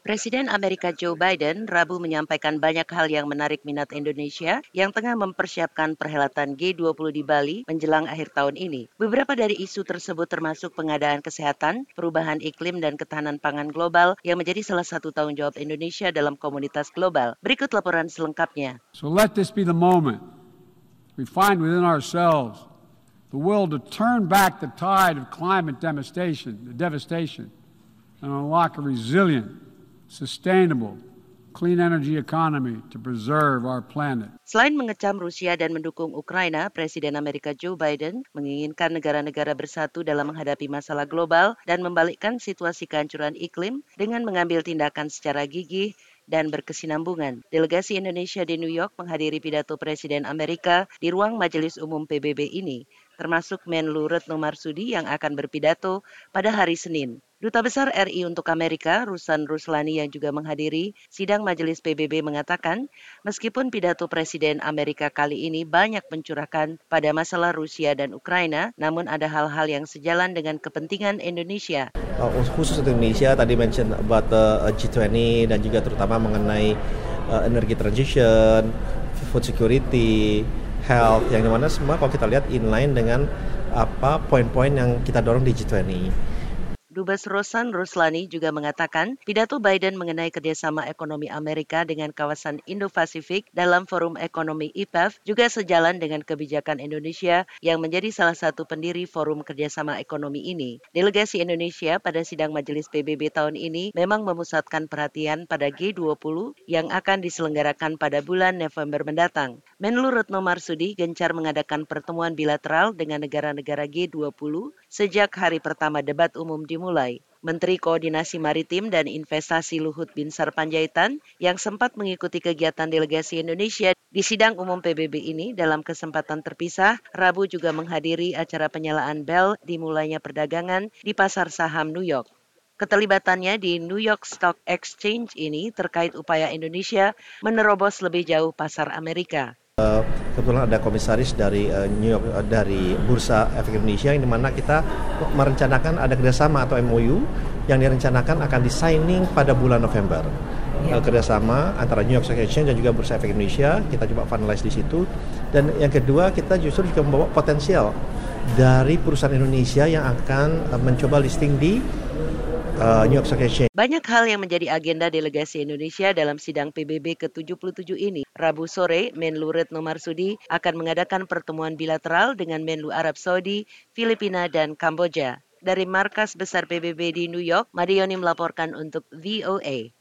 Presiden Amerika Joe Biden Rabu menyampaikan banyak hal yang menarik minat Indonesia yang tengah mempersiapkan perhelatan G20 di Bali menjelang akhir tahun ini. Beberapa dari isu tersebut termasuk pengadaan kesehatan, perubahan iklim dan ketahanan pangan global yang menjadi salah satu tanggung jawab Indonesia dalam komunitas global. Berikut laporan selengkapnya. So let this be the moment we find within ourselves the will to turn back the tide of climate devastation, the devastation and unlock a resilient sustainable, clean energy economy to preserve our planet. Selain mengecam Rusia dan mendukung Ukraina, Presiden Amerika Joe Biden menginginkan negara-negara bersatu dalam menghadapi masalah global dan membalikkan situasi kehancuran iklim dengan mengambil tindakan secara gigih dan berkesinambungan. Delegasi Indonesia di New York menghadiri pidato Presiden Amerika di ruang Majelis Umum PBB ini, termasuk Menlu Retno Marsudi yang akan berpidato pada hari Senin. Duta Besar RI untuk Amerika, Rusan Ruslani yang juga menghadiri sidang Majelis PBB mengatakan, meskipun pidato Presiden Amerika kali ini banyak mencurahkan pada masalah Rusia dan Ukraina, namun ada hal-hal yang sejalan dengan kepentingan Indonesia. Uh, khusus Indonesia, tadi mention about the uh, G20 dan juga terutama mengenai uh, energy transition, food security, health, yang di mana semua kalau kita lihat inline dengan apa poin-poin yang kita dorong di G20. Dubes Rosan Ruslani juga mengatakan pidato Biden mengenai kerjasama ekonomi Amerika dengan kawasan Indo-Pasifik dalam forum ekonomi IPEF juga sejalan dengan kebijakan Indonesia yang menjadi salah satu pendiri forum kerjasama ekonomi ini. Delegasi Indonesia pada sidang majelis PBB tahun ini memang memusatkan perhatian pada G20 yang akan diselenggarakan pada bulan November mendatang. Menlu Retno Marsudi gencar mengadakan pertemuan bilateral dengan negara-negara G20 sejak hari pertama debat umum di dimulai. Menteri Koordinasi Maritim dan Investasi Luhut Binsar Panjaitan yang sempat mengikuti kegiatan delegasi Indonesia di sidang umum PBB ini dalam kesempatan terpisah, Rabu juga menghadiri acara penyalaan bel dimulainya perdagangan di pasar saham New York. Keterlibatannya di New York Stock Exchange ini terkait upaya Indonesia menerobos lebih jauh pasar Amerika. Eh, kebetulan ada komisaris dari uh, New York uh, dari Bursa Efek Indonesia yang di mana kita merencanakan ada kerjasama atau MOU yang direncanakan akan disigning pada bulan November. Ya. Uh, kerjasama antara New York Stock Exchange dan juga Bursa Efek Indonesia kita coba finalize di situ. Dan yang kedua kita justru juga membawa potensial dari perusahaan Indonesia yang akan uh, mencoba listing di uh, New York Stock Exchange. Banyak hal yang menjadi agenda delegasi Indonesia dalam sidang PBB ke-77 ini. Rabu sore, Menlu Retno Marsudi akan mengadakan pertemuan bilateral dengan Menlu Arab Saudi, Filipina, dan Kamboja. Dari markas besar PBB di New York, Madioni melaporkan untuk VOA.